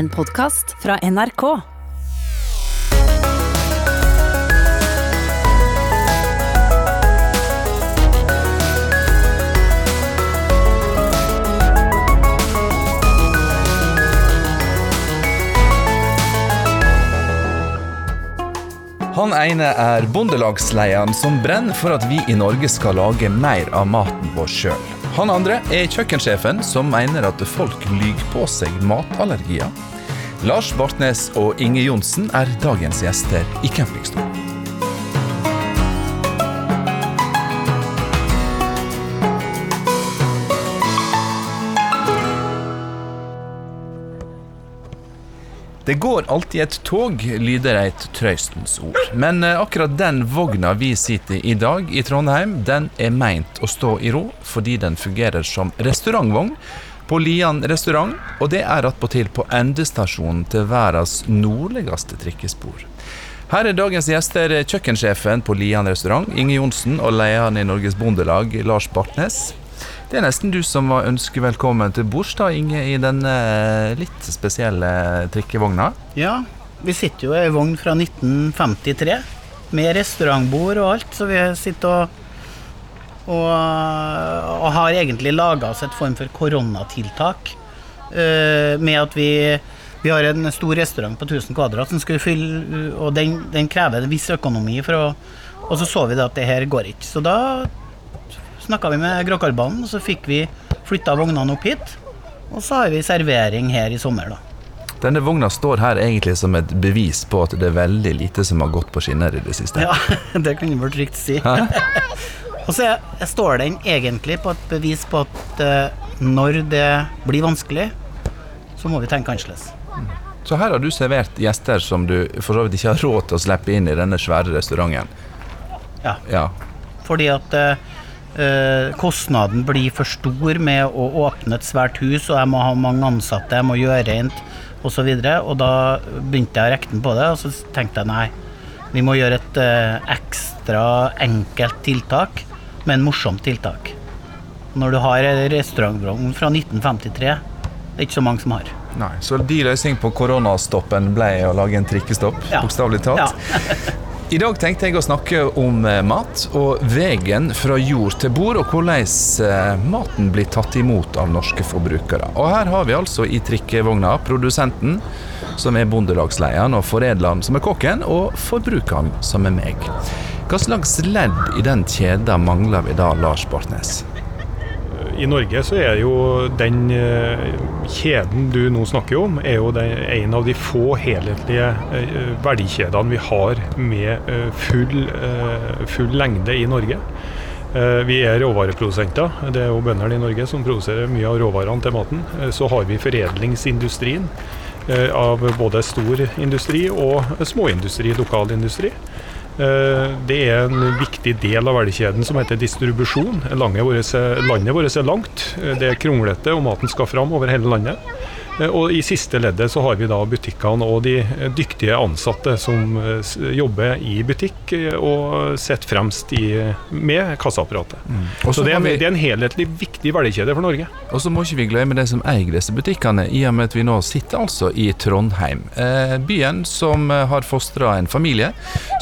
En podkast fra NRK. Han ene er bondelagslederen som brenner for at vi i Norge skal lage mer av maten vår sjøl. Han andre er kjøkkensjefen som mener at folk lyver på seg matallergier. Lars Bartnes og Inge Johnsen er dagens gjester i Campingstol. Det går alltid et tog, lyder et trøystens ord. Men eh, akkurat den vogna vi sitter i i dag i Trondheim, den er meint å stå i ro fordi den fungerer som restaurantvogn på Lian restaurant, og det er attpåtil på endestasjonen til verdens nordligste trikkespor. Her er dagens gjester kjøkkensjefen på Lian restaurant, Inge Johnsen, og lederen i Norges Bondelag, Lars Bartnes. Det er nesten du som var ønsket velkommen til bords, da, Inge, i denne litt spesielle trikkevogna. Ja, vi sitter jo i ei vogn fra 1953 med restaurantbord og alt, så vi sitter og, og, og har egentlig laga oss et form for koronatiltak. eh, med at vi, vi har en stor restaurant på 1000 kvadrat som skulle fylle, og den, den krever en viss økonomi for å Og så så vi at det her går ikke. Så da snakka vi med Gråkallbanen, og så fikk vi flytta vognene opp hit. Og så har vi servering her i sommer, da. Denne vogna står her egentlig som et bevis på at det er veldig lite som har gått på skinner i det siste. Ja, det kan du vel trygt si. og så står den egentlig på et bevis på at eh, når det blir vanskelig, så må vi tenke annerledes. Så her har du servert gjester som du for så vidt ikke har råd til å slippe inn i denne svære restauranten. Ja. Ja. Fordi at eh, eh, kostnaden blir for stor med å åpne et svært hus, og jeg må ha mange ansatte, jeg må gjøre rent osv. Og, så og da begynte jeg å regne på det, og så tenkte jeg nei, vi må gjøre et eh, ekstra enkelt tiltak, men morsomt tiltak. Når du har en restaurantvogn fra 1953, det er ikke så mange som har. Nei, Så din løsning på koronastoppen ble å lage en trikkestopp, Ja. bokstavelig talt. I dag tenkte jeg å snakke om eh, mat og veien fra jord til bord, og hvordan eh, maten blir tatt imot av norske forbrukere. Og her har vi altså i trikkevogna produsenten, som er bondelagslederen, og foredleren, som er kokken, og forbrukeren, som er meg. Hva slags ledd i den kjeda mangler vi da, Lars Bartnes? I Norge så er jo den eh, kjeden du nå snakker om, er jo en av de få helhetlige eh, verdikjedene vi har med eh, full, full lengde i Norge. Vi er råvareprodusenter. Det er jo bøndene i Norge som produserer mye av råvarene til maten. Så har vi foredlingsindustrien av både stor industri og småindustri, lokal industri. Eh, Det er en viktig del av verdikjeden som heter distribusjon. Landet vårt er, langt, eh, det er kronglete, og maten skal fram over hele landet. Eh, Og I siste leddet så har vi da butikkene og de eh, dyktige ansatte som eh, jobber i butikk og sitter fremst i, med kassaapparatet. Mm. Så det er, vi- det er en helhetlig viktig verdikjede for Norge. Og så må ikke vi glemme de som eier disse butikkene, i og med at vi nå sitter altså i Trondheim. Byen som har fostra en familie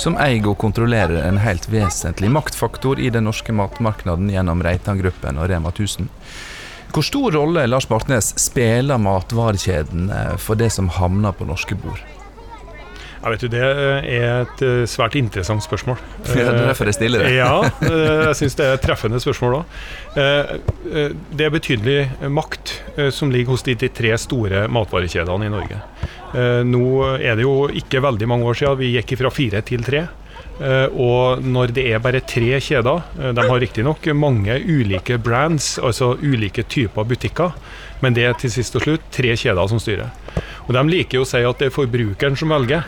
som eier og kontrollerer en helt vesentlig maktfaktor i den norske matmarkedet gjennom Reitan-gruppen og Rema 1000. Hvor stor rolle Lars Bartnes spiller matvarekjeden eh, for det som havner på norske bord? Ja, vet du, Det er et eh, svært interessant spørsmål. Det er derfor jeg stiller det. Ja, eh, jeg syns det er et treffende spørsmål òg. Det er betydelig makt eh, som ligger hos de, tre store matvarekjedene i Norge. Eh, Nå er det jo ikke veldig mange år siden vi gikk fra fire til tre. Eh, Og når det er bare tre kjeder, eh, de har riktignok mange ulike brands, altså ulike typer butikker, men det er til sist og slutt tre kjeder som styrer. Og De liker jo å si at det er forbrukeren som velger.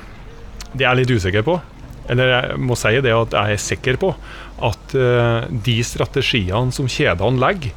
Det er jeg litt usikker på. Eller jeg må si det at jeg er sikker på at eh, de strategiene som kjedene legger,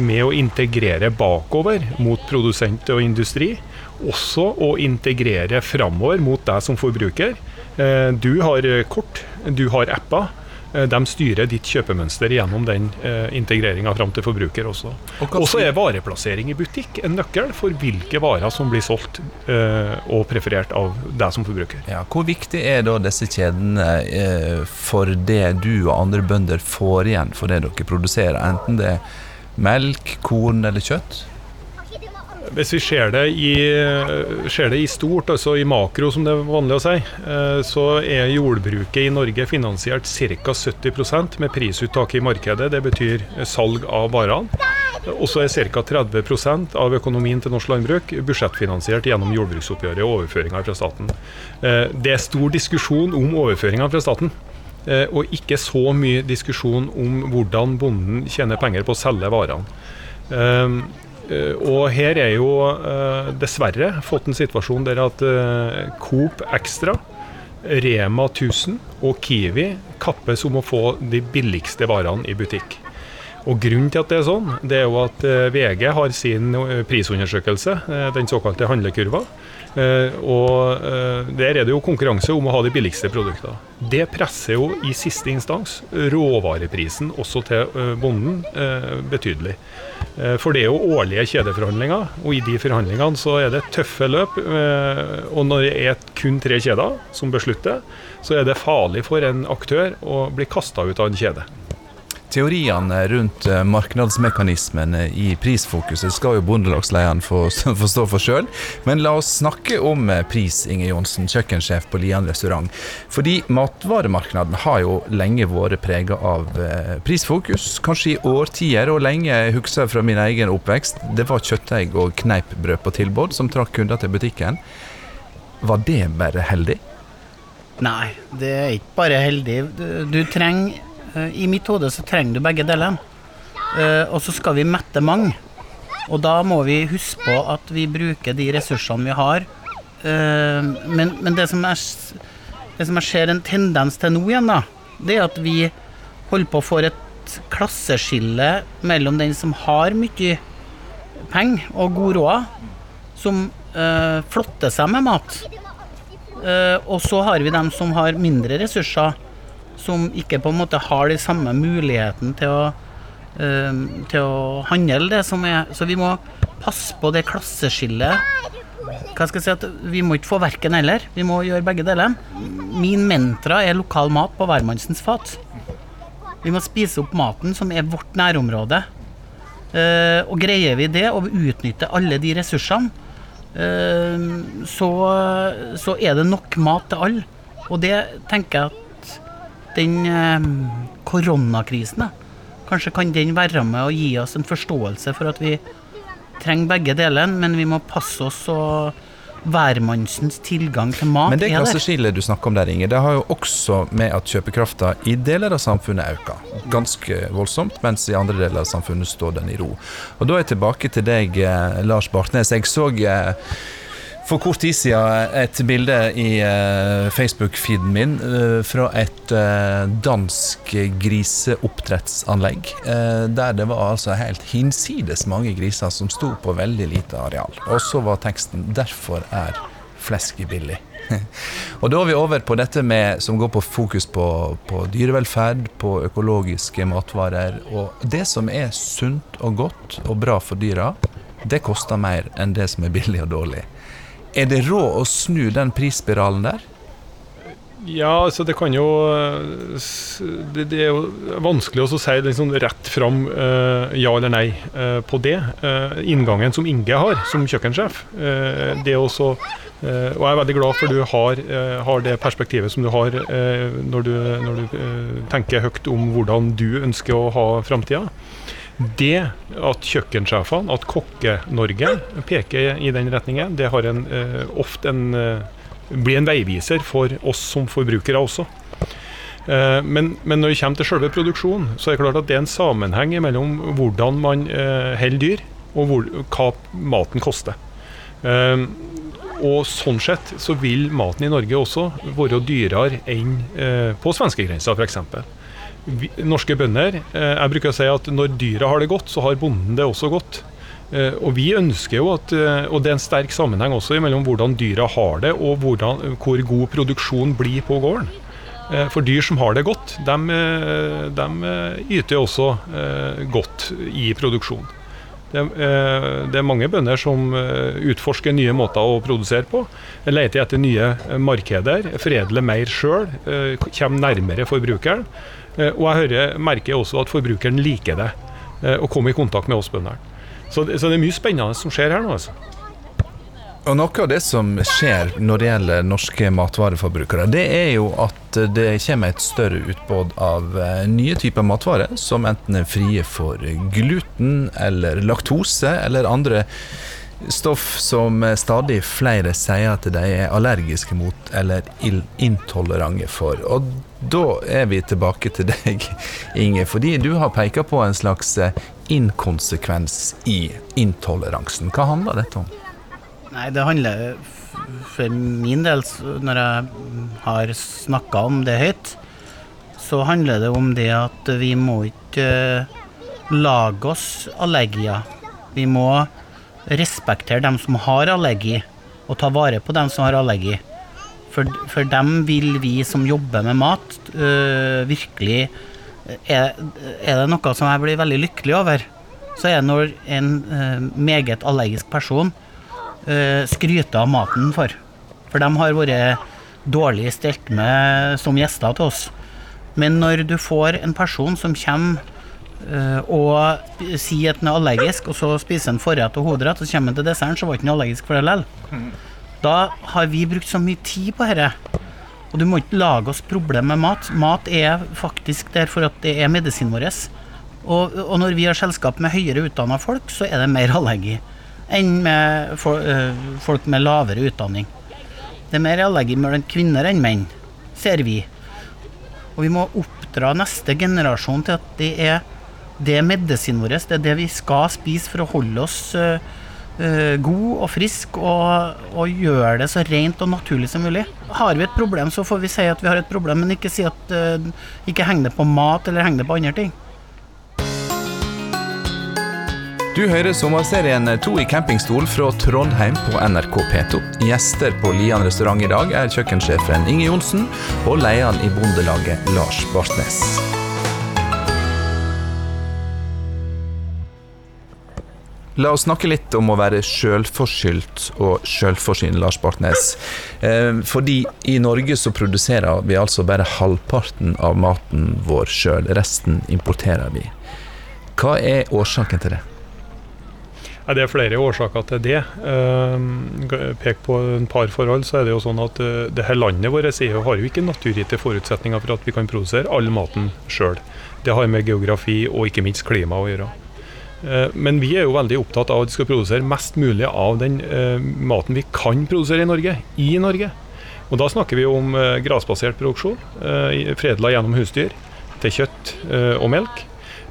med å integrere bakover mot produsent og industri, også å integrere framover mot deg som forbruker. Eh, du har eh, kort, du har apper. Eh, de styrer ditt kjøpemønster gjennom den integreringa fram til forbruker også. Og så er vareplassering i butikk en nøkkel for hvilke varer som blir solgt og preferert av deg som forbruker. Ja, hvor viktig er da disse kjedene for det du og andre bønder får igjen for det dere produserer, enten det er melk, korn eller kjøtt? Hvis vi ser det, i, ser det i stort, altså i makro som det er vanlig å si, eh, så er jordbruket i Norge finansiert ca. 70% med prisuttak i markedet. Det betyr salg av varene. Og så er ca. 30% av økonomien til norsk landbruk budsjettfinansiert gjennom jordbruksoppgjøret og overføringer fra staten. Eh, Det er stor diskusjon om overføringer fra staten. eh, Og ikke så mye diskusjon om hvordan bonden tjener penger på å selge varene. Eh, og her er jo eh, dessverre fått en situasjon der at eh, Coop Extra, Rema 1000 og Kiwi kappes om å få de billigste varene i butikk. Og Grunnen til at det er sånn, det er jo at VG har sin prisundersøkelse, den såkalte handlekurva. Og Der er det jo konkurranse om å ha de billigste produktene. Det presser jo i siste instans råvareprisen også til bonden betydelig. Eh, For det er jo årlige kjedeforhandlinger, og i de forhandlingene så er det tøffe løp. eh, Og når det er kun tre kjeder som beslutter, så er det farlig for en aktør å bli kasta ut av en kjede. Teoriene rundt eh, markedsmekanismene i prisfokuset skal jo bondelagslederen få, stå for sjøl, men la oss snakke om eh, pris, Inge Johnsen, kjøkkensjef på Lian restaurant. Fordi matvaremarkedet har jo lenge vært prega av eh, prisfokus, kanskje i årtier, og lenge jeg fra min egen oppvekst, det var kjøttdeig og kneippbrød på tilbud som trakk kunder til butikken. Var det bare heldig? Nei, det er ikke bare heldig. Du, du trenger eh, I mitt hode så trenger du begge delene. Eh, og så skal vi mette mange. Og da må vi huske på at vi bruker de ressursene vi har. Eh, men men det, som jeg, det som jeg ser en tendens til nå igjen, da, det er at vi holder på å få et klasseskille mellom den som har mye penger og god råd, som eh, flotter seg med mat. Eh, og så har vi dem som har mindre ressurser, som ikke på en måte har de samme muligheten til å, eh, til å handle det som er Så vi må passe på det klasseskillet. Hva skal jeg si at Vi må ikke få verken eller, vi må gjøre begge deler. Min mentra er lokal mat på hvermannsens fat. Vi må spise opp maten som er vårt nærområde. Eh, og greier vi det, og vi utnytter alle de ressursene, eh, så, så er det nok mat til alle. Og det tenker jeg at den eh, koronakrisen, kanskje kan den være med å gi oss en forståelse for at vi trenger begge delene, men vi må passe oss og hvermannsens tilgang til mat Men det klasseskillet du snakker om der, Inge, det har jo også med at kjøpekrafta i deler av samfunnet øker. Ganske voldsomt, mens i andre deler av samfunnet står den i ro. Og da er jeg tilbake til deg, eh, Lars Bartnes. Jeg så eh, for kort tid siden et bilde i eh, Facebook-feeden min eh, fra et eh, dansk griseoppdrettsanlegg. der det var altså helt hinsides mange griser som sto på veldig lite areal. Og så var teksten 'Derfor er flesket billig'. og da er vi over på dette med, som går på fokus på, på dyrevelferd, på økologiske matvarer. Og det som er sunt og godt og bra for dyra, det koster mer enn det som er billig og dårlig. Er det råd å snu den prisspiralen der? Ja, altså det kan jo eh, Det, det er jo vanskelig å si liksom rett fram eh, ja eller nei eh, på det. Inngangen som Inge har som kjøkkensjef, det også Og jeg er veldig glad for du har, har det perspektivet som du har når du, når du tenker høyt om hvordan du ønsker å ha framtida. Det at kjøkkensjefene, at Kokke-Norge peker i den retningen, det har en, eh, ofte en eh, blir en veiviser for oss som forbrukere også. Eh, Men, men når det kommer til selve produksjonen, så er det klart at det er en sammenheng mellom hvordan man holder dyr, og hvor, hva maten koster. Og sånn sett så vil maten i Norge også være dyrere enn på svenskegrensa f.eks. Vi, norske bønder eh, Jeg bruker å si at når dyra har det godt, så har bonden det også godt. Eh, og vi ønsker jo at eh, Og det er en sterk sammenheng også mellom hvordan dyra har det, og hvordan, hvor god produksjon blir på gården. For dyr som har det godt, de, de yter også godt i produksjon. Det, det, er mange bønder som utforsker nye måter å produsere på. Leter etter nye markeder, foredler mer sjøl, kommer nærmere forbrukeren. Og jeg hører, merker også at forbrukeren liker det, å komme i kontakt med oss bøndene. Så, så, det er mye spennende som skjer her nå. altså. Og Noe av det som skjer når det gjelder norske matvareforbrukere, det er jo at det kommer et større utbåd av eh, nye typer matvarer, som enten er frie for gluten eller laktose eller andre stoff som stadig flere sier at de er allergiske mot eller intolerante for. Og da er vi tilbake til deg, Inge, fordi du har peka på en slags eh, inkonsekvens i intoleransen. Hva handler dette om? Nei, det handler for min del, når jeg har snakka om det høyt, så handler det om det at vi må ikke uh, lage oss allergier. Vi må respektere dem som har allergi, og ta vare på dem som har allergi. For, for dem vil vi som jobber med mat, uh, virkelig er, er, det noe som jeg blir veldig lykkelig over, så er det når en uh, meget allergisk person uh, skryter av maten for. For de har vært dårlig stelt med som gjester til oss. Men når du får en person som kommer uh, og sier at han er allergisk, og så spiser han forrett og hovedrett, og så kommer han til desserten, så var ikke allergisk for det likevel. Da har vi brukt så mye tid på dette. Og du må ikke lage oss problemer med mat. Mat er faktisk der for at det er medisinen vår. Og, og når vi har selskap med høyere utdanna folk, så er det mer allergi enn med folk med lavere utdanning. Det er mer allergi mellom kvinner enn menn, ser vi. Og vi må oppdra neste generasjon til at det er, det medisinen vår, det er det vi skal spise for å holde oss uh, god og frisk og, og, gjøre det så rent og naturlig som mulig. Har vi et problem, så får vi si at vi har et problem, men ikke si at uh, ikke heng det på mat eller heng det på andre ting. Du hører sommerserien To i campingstol fra Trondheim på NRK P2. Gjester på Lian restaurant i dag er kjøkkensjefen Inge Johnsen og lederen i Bondelaget Lars Bartnes. La oss snakke litt om å være sjølforskyldt og sjølforsynt, Lars Bartnes. Eh, fordi i Norge så produserer vi altså bare halvparten av maten vår sjøl. Resten importerer vi. Hva er årsaken til det? Det er flere årsaker til det. Uh, pek på en par forhold, så er det jo sånn at uh, det her landet vårt har jo ikke naturgitte forutsetninger for at vi kan produsere all maten sjøl. Det har med geografi og ikke minst klima å gjøre. Uh, men vi er jo veldig opptatt av at vi skal produsere mest mulig av den maten vi kan produsere i Norge, i Norge. Og da snakker vi om grasbasert produksjon, fredla gjennom husdyr, til kjøtt og melk.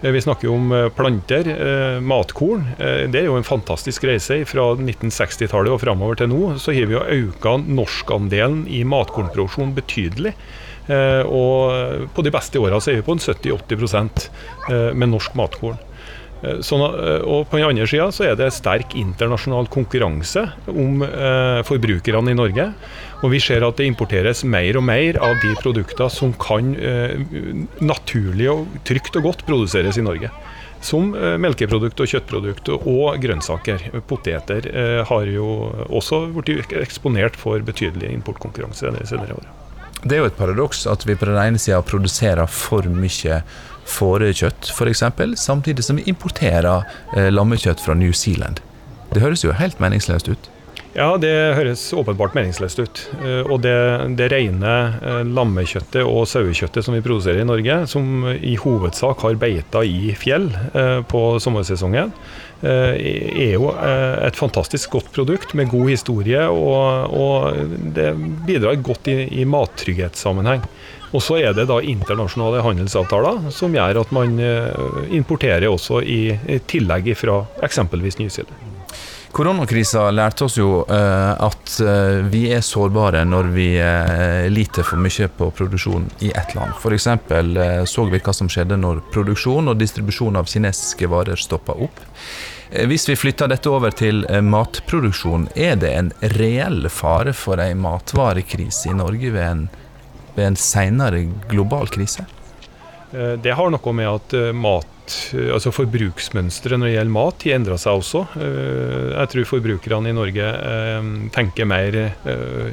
Eh, vi snakker om eh, planter, eh, matkorn. Det er jo en fantastisk reise. Fra 1960-tallet og framover til nå så har vi jo økt norskandelen i matkornproduksjon betydelig. Og på de beste åra så er vi på en 70-80% med norsk matkorn. Sånn, og på den andre sida så er det sterk internasjonal konkurranse om eh, forbrukerne i Norge. Og vi ser at det importeres mer og mer av de produkter som kan eh, naturlig og trygt og godt produseres i Norge. Som eh, melkeprodukt og kjøttprodukt og grønnsaker. Poteter eh, har jo også blitt eksponert for betydelig importkonkurranse de senere årene. Det er jo et paradoks at vi på den ene sida produserer for mye fårekjøtt f.eks., samtidig som vi importerer eh, lammekjøtt fra New Zealand. Det høres jo helt meningsløst ut. Ja, det høres åpenbart meningsløst ut. Eh, og det, det rene eh, lammekjøttet og sauekjøttet som vi produserer i Norge, som i hovedsak har beita i fjell eh, på sommersesongen, er jo et fantastisk godt produkt med god historie, og, og det bidrar godt i, i mattrygghetssammenheng. Og så er det da internasjonale handelsavtaler som gjør at man importerer også i, tillegg fra eksempelvis New Zealand. Koronakrisa lærte oss jo uh, at uh, vi er sårbare når vi liter for mye på produksjon i ett land. F.eks. Uh, så vi hva som skjedde når produksjon og distribusjon av kinesiske varer stoppa opp. Hvis vi flytter dette over til matproduksjon, er det en reell fare for en matvarekrise i Norge ved en ved en seinere global krise? Eh, det har noe med at eh, mat, eh, altså forbruksmønsteret når det gjelder mat, har endra seg også. Jeg tror forbrukerne i Norge tenker mer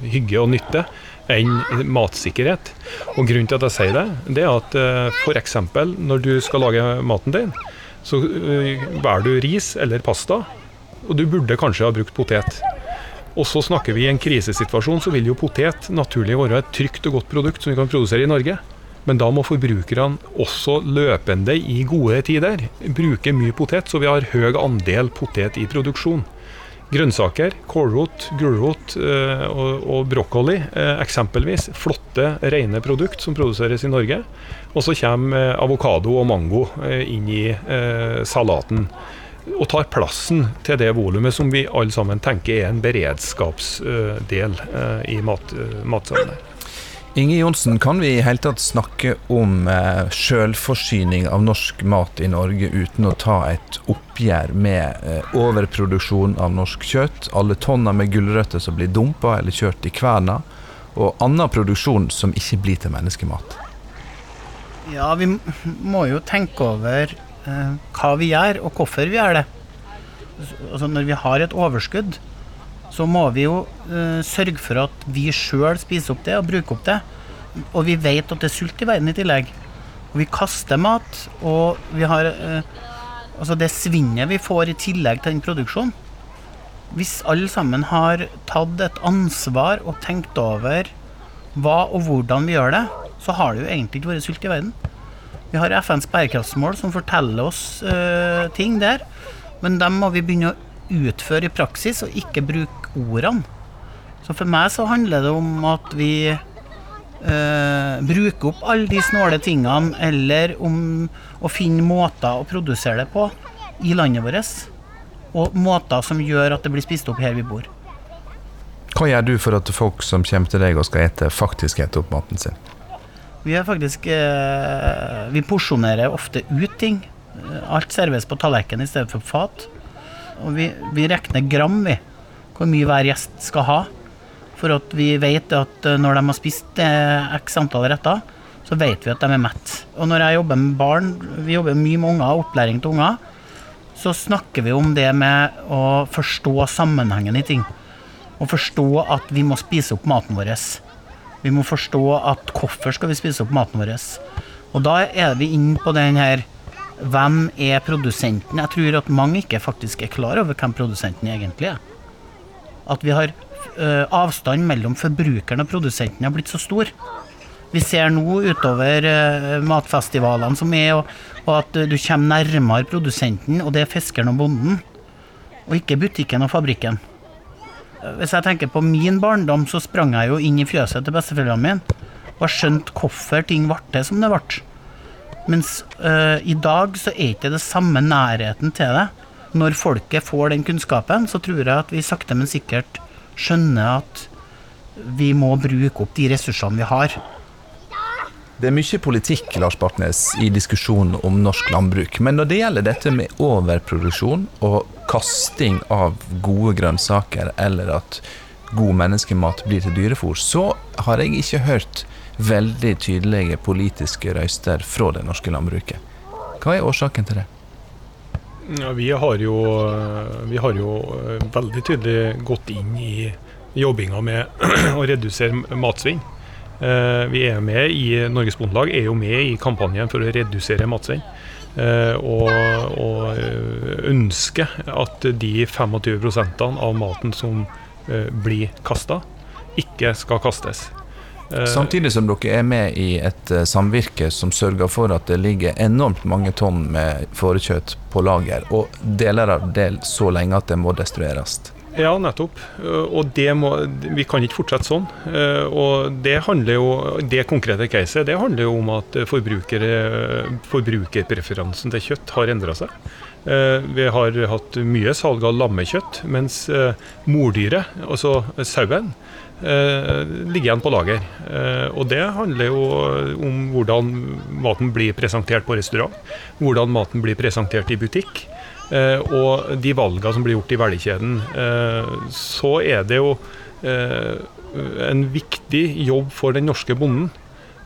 hygge og nytte enn matsikkerhet. Og Grunnen til at jeg sier det, det er at f.eks. når du skal lage maten din, så velger du ris eller pasta, og du burde kanskje ha brukt potet. Og så snakker vi i en krisesituasjon, så vil jo potet naturlig være et trygt og godt produkt som vi kan produsere i Norge. Men da må forbrukerne også løpende i gode tider bruke mye potet, så vi har høy andel potet i produksjon. Grønnsaker, kålrot, gulrot eh, og, brokkoli eh, eksempelvis. Flotte, rene produkt som produseres i Norge. Og så kommer eh, avokado og mango inn i salaten. Og tar plassen til det volumet som vi alle sammen tenker er en beredskapsdel eh, i mat, matsammenheng. Inge Johnsen, kan vi i hele tatt snakke om eh, selvforsyning av norsk mat i Norge uten å ta et oppgjør med eh, overproduksjon av norsk kjøtt, alle tonner med gulrøtter som blir dumpa eller kjørt i kverna, og annen produksjon som ikke blir til menneskemat? Ja, vi må jo tenke over eh, hva vi gjør, og hvorfor vi gjør det. Altså, når vi har et overskudd, så må vi jo eh, sørge for at vi sjøl spiser opp det og bruker opp det. Og vi vet at det er sult i verden i tillegg. Og vi kaster mat, og vi har eh, Altså det svinnet vi får i tillegg til den produksjonen. Hvis alle sammen har tatt et ansvar og tenkt over hva og hvordan vi gjør det, så har det jo egentlig ikke vært sult i verden. Vi har FNs bærekraftsmål som forteller oss uh, ting der, men dem må vi begynne å utføre i praksis, og ikke bruke ordene. Så for meg så handler det om at vi uh, bruker opp alle de snåle tingene, eller om å finne måter å produsere det på i landet vårt. Og måter som gjør at det blir spist opp her vi bor. Hva gjør du for at folk som kommer til deg og skal ete, faktisk eter opp maten sin? Vi er faktisk eh, Vi porsjonerer ofte ut ting. Alt serveres på tallerken i stedet for fat. Og vi, vi regner gram, vi. Hvor mye hver gjest skal ha. For at vi vet at eh, når de har spist eh, x antall retter, så vet vi at de er mett. Og når jeg jobber med barn, vi jobber mye med unger, opplæring til unger, så snakker vi om det med å forstå sammenhengen i ting. Og forstå at vi må spise opp maten vår. Vi må forstå at hvorfor skal vi spise opp maten vår. Og da er vi inne på den her hvem er produsenten? Jeg tror at mange ikke faktisk er klar over hvem produsenten egentlig er. At vi har uh, avstand mellom forbrukeren og produsenten har blitt så stor. Vi ser nå utover uh, matfestivalene som er, og, og at uh, du kommer nærmere produsenten, og det er fiskeren og bonden. Og ikke butikken og fabrikken. Hvis jeg tenker på min barndom, så sprang jeg jo inn i fjøset til besteforeldrene mine og skjønte hvorfor ting ble det som det ble. Mens øh, i dag så er ikke det samme nærheten til det. Når folket får den kunnskapen, så tror jeg at vi sakte, men sikkert skjønner at vi må bruke opp de ressursene vi har. Det er mye politikk Lars Bartnes, i diskusjonen om norsk landbruk. Men når det gjelder dette med overproduksjon og kasting av gode grønnsaker, eller at god menneskemat blir til dyrefôr, så har jeg ikke hørt veldig tydelige politiske røyster fra det norske landbruket. Hva er årsaken til det? Ja, vi, har jo, vi har jo eh, veldig tydelig gått inn i jobbinga med å redusere matsvinn. Eh, vi er med i Norges Bondelag er jo med i kampanjen for å redusere matsvinn. Eh, og, og ønsker at de 25% av maten som blir kasta, ikke skal kastes. Eh, Samtidig som dere er med i et eh, samvirke som sørger for at det ligger enormt mange tonn med fårekjøtt på lager, og deler av det så lenge at det må destrueres. Ja, nettopp. Eh, og må, vi kan ikke fortsette sånn. Og det jo, det konkrete caset det handler jo om at forbrukerpreferansen til kjøtt har endra seg. Vi har hatt mye salg av lammekjøtt, mens mordyret, altså sauen, Eh, ligger igjen på lager. Eh, og det handler jo om hvordan maten blir presentert på restaurant, hvordan maten blir presentert i butikk. Eh, og de valgene som blir gjort i verdikjeden. så er det jo en viktig jobb for den norske bonden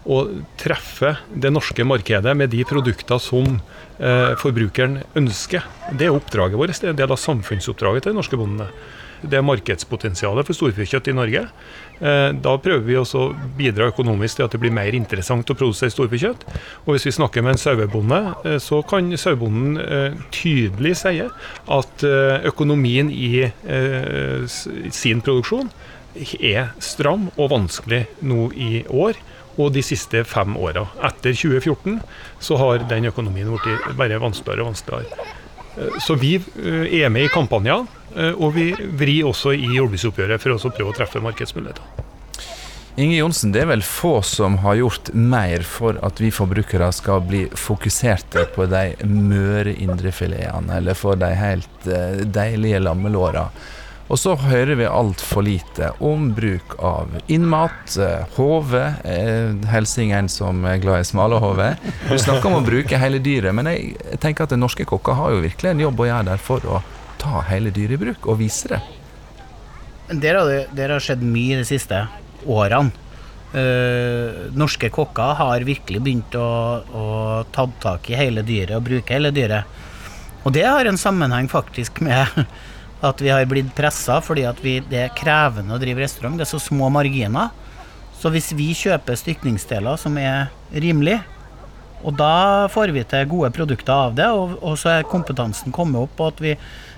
å treffe det norske markedet med de produkter som eh, forbrukeren ønsker. Det er oppdraget vårt. Det er en del av samfunnsoppdraget til de norske bondene. Det markedspotensialet for storfekjøtt i Norge. Eh, da prøver vi også å bidra økonomisk til at det blir mer interessant å produsere storfekjøtt. Og hvis vi snakker med en sauebonde, eh, så kan sauebonden eh, tydelig si at økonomien i sin produksjon er stram og vanskelig nå i år og de siste fem åra. Etter 2014 så har den økonomien blitt bare vanskeligere og vanskeligere. Så vi er med i kampanjer, og vi vrir også i jordbruksoppgjøret for å prøve å treffe markedsmuligheter. Inge Johnsen, det er vel få som har gjort mer for at vi forbrukere skal bli fokuserte på de møre indrefiletene, eller for de helt deilige lammelåra. Og så hører vi altfor lite om bruk av innmat, hode. Helsing en som er glad i smale hode. Du snakker om å bruke hele dyret, men jeg tenker at norske kokker har jo virkelig en jobb å gjøre der for å ta hele dyret i bruk og vise det. Der har det, har skjedd mye de siste årene. Uh, norske kokker har virkelig begynt å, å ta tak i hele dyret og bruke hele dyret. Og det har en sammenheng faktisk med at vi har blitt pressa fordi vi, det er krevende å drive restaurant. Det er så små marginer. Så hvis vi kjøper stykningsdeler som er rimelig, og da får vi til gode produkter av det, og, og så er kompetansen kommet opp, og at vi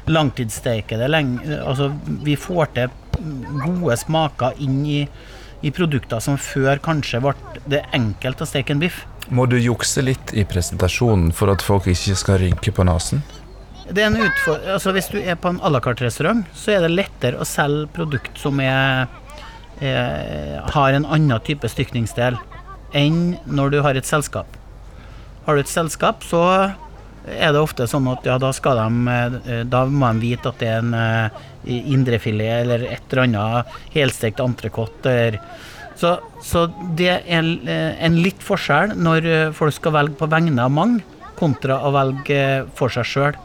langtidssteiker det lenge Altså vi får til gode smaker inn i, i produkter som før kanskje ble det enkelt å steke en biff. Må du jukse litt i presentasjonen for at folk ikke skal rynke på nesen? Det er en utfordring altså Hvis du er på en à la carte-restaurant, så er det lettere å selge produkt som er, er, har en annen type stykningsdel enn når du har et selskap. Har du et selskap, så er det ofte sånn at ja, da skal de eh, Da må de vite at det er en uh, indrefilet eller et eller annet helstekt entrecôte. Så, så, det er eh, en litt forskjell når folk skal velge på vegne av mange, kontra å velge for seg sjøl.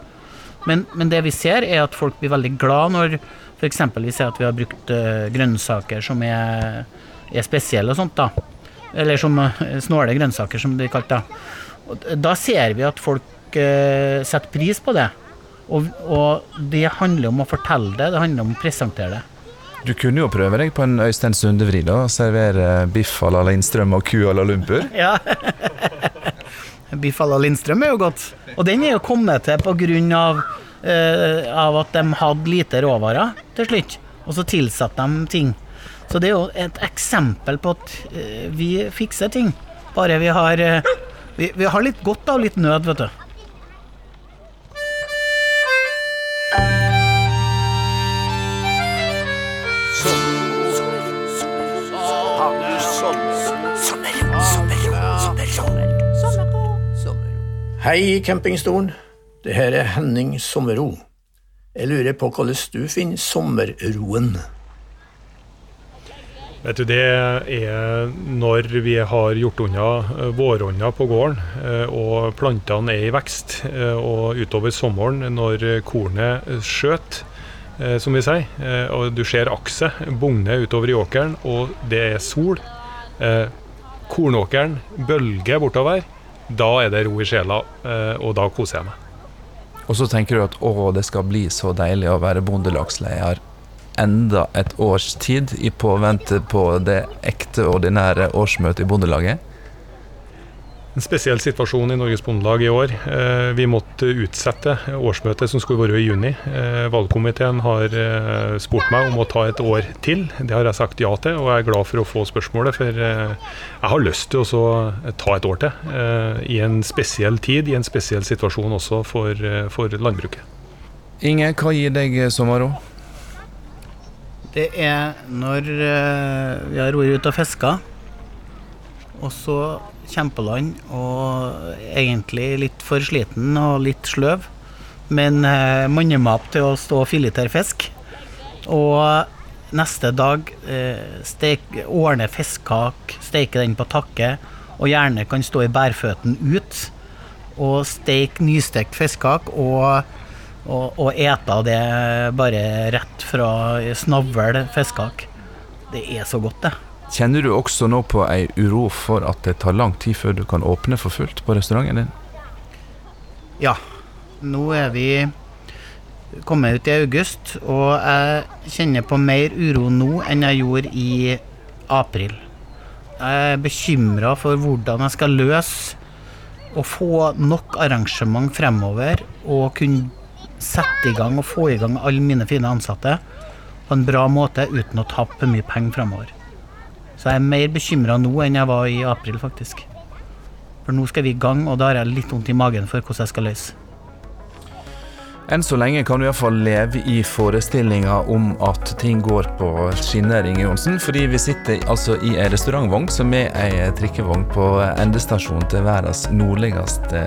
Men, men, det vi ser, er at folk blir veldig glad når f.eks. vi ser at vi har brukt grønnsaker som er, er, spesielle og sånt. da. Eller som snåle grønnsaker, som det kalte kalt. Da og Da ser vi at folk eh, setter pris på det. Og, og, det handler om å fortelle det, det handler om å presentere det. Du kunne jo prøve deg på en Øystein Sundevri, da. Servere biff à la Lindstrøm og ku à la Lumpur. Ja. biff à la Lindstrøm er jo godt. Og den er jo kommet til pga. grunn av at de hadde lite råvarer til slutt. Og så tilsatte de ting. Så det er jo et eksempel på at eh, vi fikser ting. Bare vi har uh, vi, vi, har litt godt av litt nød, vet du. Hei, campingstolen. Det her er Henning Sommerro. Jeg lurer på hvordan du finner sommerroen? Vet du, Det er når vi har gjort unna eh, våronna på gården eh, og plantene er i vekst. Eh, og utover sommeren når kornet skjøt, som vi sier, og du ser akset bugne utover i åkeren, og det er sol. Kornåkeren bølger bortover. Da er det ro i sjela, og da koser jeg meg. Og så tenker du at å, det skal bli så deilig å være bondelagsleder enda et års tid i påvente på det ekte, ordinære årsmøtet i Bondelaget? En spesiell situasjon i Norges Bondelag i år. Eh, vi måtte utsette årsmøtet som skulle være i juni. Eh, valgkomiteen har eh, spurt meg om å ta et år til. Det har jeg sagt ja til, og jeg er glad for å få spørsmålet. For jeg har lyst til å ta et år til. I en spesiell tid, i en spesiell situasjon også for, for landbruket. Inge, hva gir deg sommerro? Det er når uh, vi har vært ute og fiska, og så kommer på land og egentlig litt for sliten og litt sløv, men uh, mannemap til å stå og filetere fisk. Og neste dag uh, stek, ordne fiskekake, steke den på takke, og gjerne kan stå i bærføtten ut og steke nystekt fiskekake og og, og ete det bare rett fra snavl fiskehakk. Det er så godt, det. Kjenner du også nå på ei uro for at det tar lang tid før du kan åpne for fullt på restauranten din? Ja. Nå er vi kommet ut i august, og jeg kjenner på mer uro nå enn jeg gjorde i april. Jeg er bekymra for hvordan jeg skal løse å få nok arrangement fremover og kunne sette i gang og få i gang alle mine fine ansatte på en bra måte uten å tape mye penger fremover. Så jeg er mer bekymra nå enn jeg var i april, faktisk. For nå skal vi i gang, og da har jeg litt vondt i magen for hvordan jeg skal løse. Enn så lenge kan du iallfall leve i forestillinga om at ting går på skinner, Inge Johnsen. Fordi vi sitter altså i ei restaurantvogn som er ei trikkevogn på endestasjonen til verdens nordligste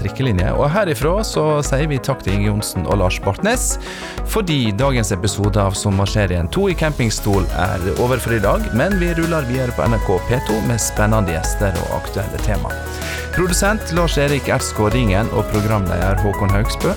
trikkelinje. Og herifra så sier vi takk til Inge Johnsen og Lars Bartnes, fordi dagens episode av sommerserien 2 i campingstol er over for i dag. Men vi ruller videre på NRK P2 med spennende gjester og aktuelle tema. Produsent Lars Erik Ertsgaard Ringen og programleder Håkon Haugsbø